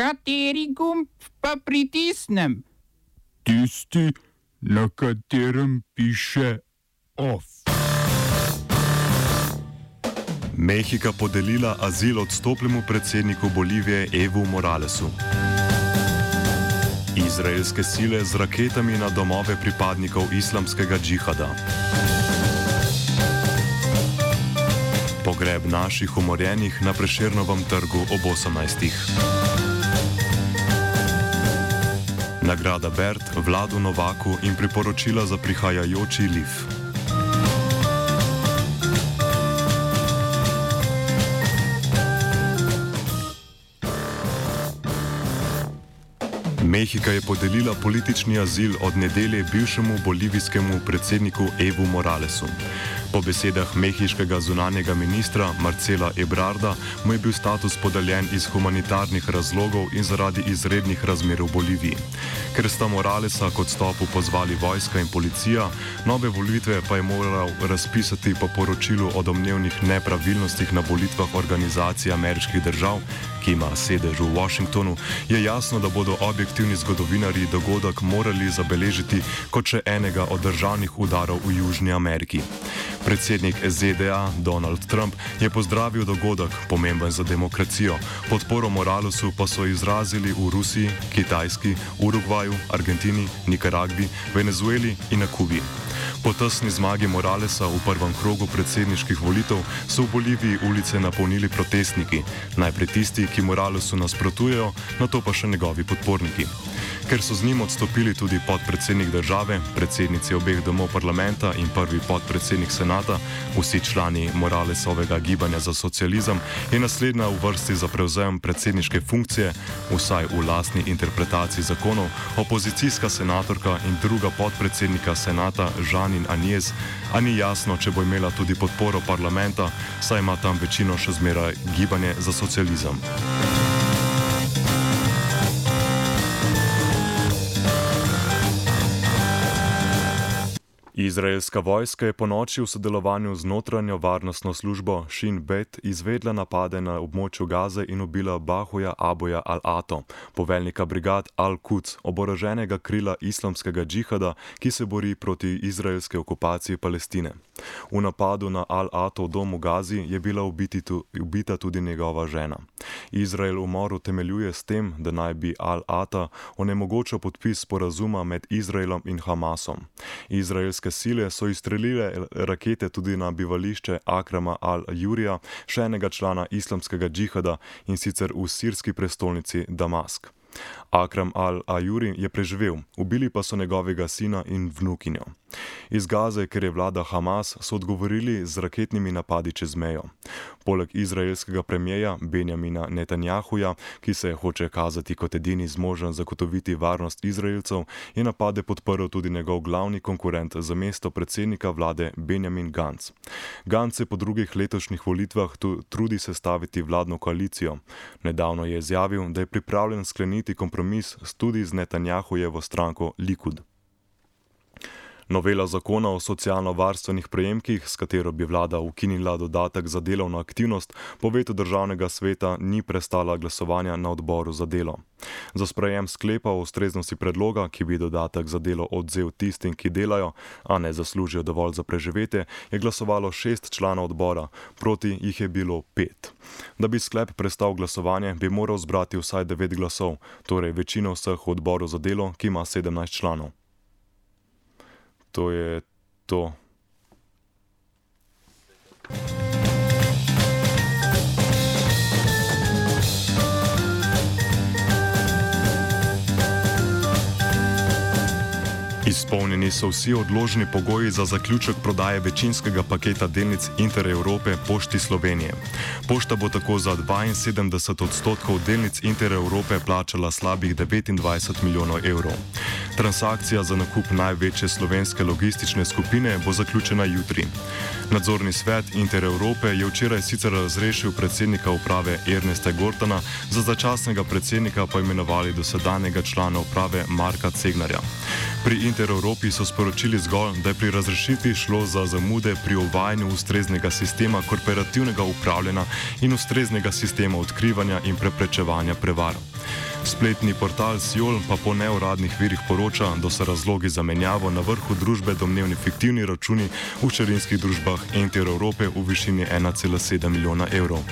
Kateri gumb pa pritisnem? Tisti, na katerem piše OF. Mehika podelila azil odstopljemu predsedniku Bolivije Evu Moralesu. Izraelske sile z raketami na domove pripadnikov islamskega džihada. Pogreb naših umorjenih na preširnovem trgu ob 18. Nagrada Bert, Vladu Novaku in priporočila za prihajajoči LIF. Mehika je podelila politični azil od nedelje bivšemu bolivijskemu predsedniku Evu Moralesu. Po besedah mehiškega zunanjega ministra Marcela Ebrarda mu je bil status podeljen iz humanitarnih razlogov in zaradi izrednih razmer v Boliviji. Ker sta Moralesa kot stopu pozvali vojska in policija, nove volitve pa je moral razpisati po poročilu o domnevnih nepravilnostih na volitvah organizacije ameriških držav, ki ima sedež v Washingtonu, je jasno, da bodo objektivni zgodovinari dogodek morali zabeležiti kot še enega od državnih udarov v Južni Ameriki. Predsednik ZDA Donald Trump je pozdravil dogodek, pomemben za demokracijo. Podporo Moralesu pa so izrazili v Rusiji, Kitajski, Urugvaju, Argentini, Nikaragvi, Venezueli in na Kubi. Po tesni zmagi Moralesa v prvem krogu predsedniških volitev so v Boliviji ulice napolnili protestniki, najprej tisti, ki Moralesu nasprotujejo, na to pa še njegovi podporniki. Ker so z njim odstopili tudi podpredsednik države, predsednici obeh domov parlamenta in prvi podpredsednik senata, vsi člani Moralesovega gibanja za socializem, je naslednja v vrsti za prevzem predsedniške funkcije, vsaj v lastni interpretaciji zakonov, opozicijska senatorka in druga podpredsednika senata Žanin Anjez, a ni jasno, če bo imela tudi podporo parlamenta, saj ima tam večino še zmeraj gibanje za socializem. Izraelska vojska je po noči v sodelovanju z notranjo varnostno službo Shin Bet izvedla napade na območju Gaze in ubila Bahuja Aboja Al-Ato, poveljnika brigad Al-Quds, oboroženega krila islamskega džihada, ki se bori proti izraelske okupaciji Palestine. V napadu na Al-Ato dom v Gazi je bila tu, ubita tudi njegova žena. Izrael umor utemeljuje s tem, da naj bi Al-Ata onemogočil podpis sporazuma med Izraelom in Hamasom. Izraelske sile so izstrelile rakete tudi na bivališče Akrama al-Jurija, še enega člana islamskega džihada in sicer v sirski prestolnici Damask. Akram al-Ajuri je preživel, ubili pa so njegovega sina in vnukinjo. Iz Gaze, ker je vlada Hamas, so odgovorili z raketnimi napadi čez mejo. Poleg izraelskega premijeja Benjamina Netanjahuja, ki se hoče kazati kot edini zmožen zagotoviti varnost Izraelcev, je napade podprl tudi njegov glavni konkurent za mesto predsednika vlade Benjamin Gantz. Gantz je po drugih letošnjih volitvah trudi sestaviti vladno koalicijo. Nedavno je izjavil, da je pripravljen skleniti kompromis kompromis tudi z Netanjahujevo stranko Likud. Novela zakona o socialno-varstvenih prejemkih, s katero bi vlada ukinila dodatek za delovno aktivnost, po vetu državnega sveta ni prestala glasovanja na odboru za delo. Za sprejem sklepa o ustreznosti predloga, ki bi dodatek za delo odzel tistim, ki delajo, a ne zaslužijo dovolj za preživetje, je glasovalo šest članov odbora, proti jih je bilo pet. Da bi sklep prestal glasovanje, bi moral zbrati vsaj devet glasov, torej večino vseh v odboru za delo, ki ima sedemnajst članov to je to. Izpolnjeni so vsi odložni pogoji za zaključek prodaje večinskega paketa delnic Inter Evrope Pošti Slovenije. Pošta bo tako za 72 odstotkov delnic Inter Evrope plačala slabih 29 milijonov evrov. Transakcija za nakup največje slovenske logistične skupine bo zaključena jutri. Nadzorni svet Inter Evrope je včeraj sicer razrešil predsednika uprave Ernesta Gortana, za začasnega predsednika pa imenovali dosedanjega člana uprave Marka Cegnarja. Pri Inter Evropi so sporočili zgolj, da je pri razrešitvi šlo za zamude pri uvajanju ustreznega sistema korporativnega upravljanja in ustreznega sistema odkrivanja in preprečevanja prevar. Spletni portal Sjol pa po neuradnih virih poroča, da so razlogi za menjavo na vrhu družbe domnevni fiktivni računi v čerinskih družbah Enter Evrope v višini 1,7 milijona evrov.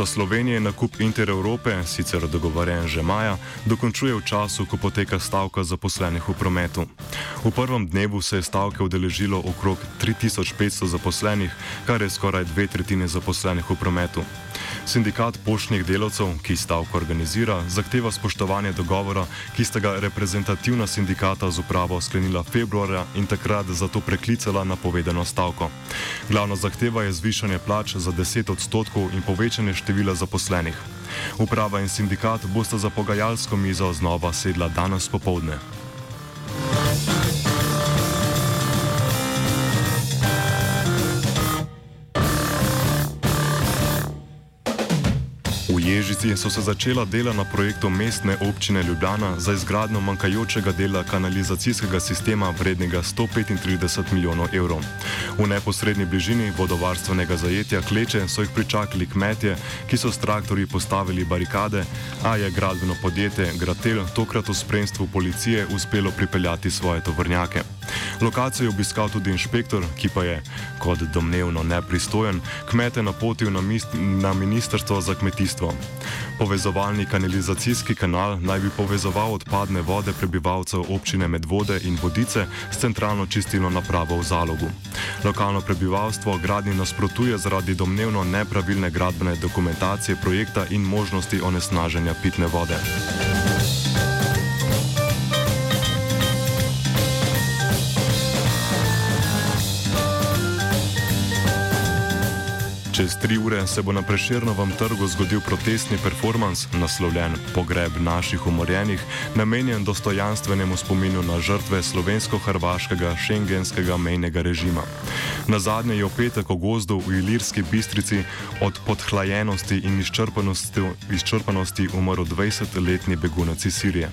Pošta Slovenije nakup Inter Evrope, sicer dogovorjen že maja, dokončuje v času, ko poteka stavka zaposlenih v prometu. V prvem dnevu se je stavke udeležilo okrog 3500 zaposlenih, kar je skoraj dve tretjine zaposlenih v prometu. Sindikat poštnih delavcev, ki stavko organizira, zahteva spoštovanje dogovora, ki sta ga reprezentativna sindikata z upravo sklenila februarja in takrat zato preklicala napovedano stavko. Glavna zahteva je zvišanje plač za 10 odstotkov in povečanje števila zaposlenih. Uprava in sindikat bosta za pogajalsko mizo znova sedla danes popovdne. V Ježici so se začela dela na projektu mestne občine Ljubljana za izgradnjo manjkajočega dela kanalizacijskega sistema vrednega 135 milijonov evrov. V neposrednji bližini vodovarstvenega zajetja Kleče so jih pričakali kmetje, ki so s traktorji postavili barikade, a je gradbeno podjetje Gratel tokrat v spremstvu policije uspelo pripeljati svoje tovrnjake. Lokacijo je obiskal tudi inšpektor, ki pa je, kot domnevno nepristojen, kmete napotil na, na ministrstvo za kmetijstvo. Povezovalni kanalizacijski kanal naj bi povezoval odpadne vode prebivalcev občine Medvode in Vodice s centralno čistilno napravo v zalogu. Lokalno prebivalstvo gradni nasprotuje zaradi domnevno nepravilne gradbene dokumentacije projekta in možnosti onesnaženja pitne vode. Čez tri ure se bo na Preširnovem trgu zgodil protestni performance, naslovljen Pogreb naših umorjenih, namenjen dostojanstvenemu spominu na žrtve slovensko-hrvaškega šengenskega mejnega režima. Na zadnje je v petek v gozdu v Ilirski bistrici od podhlajenosti in izčrpanosti, izčrpanosti umrl 20-letni begunec iz Sirije.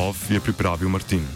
OF je pripravil Martin.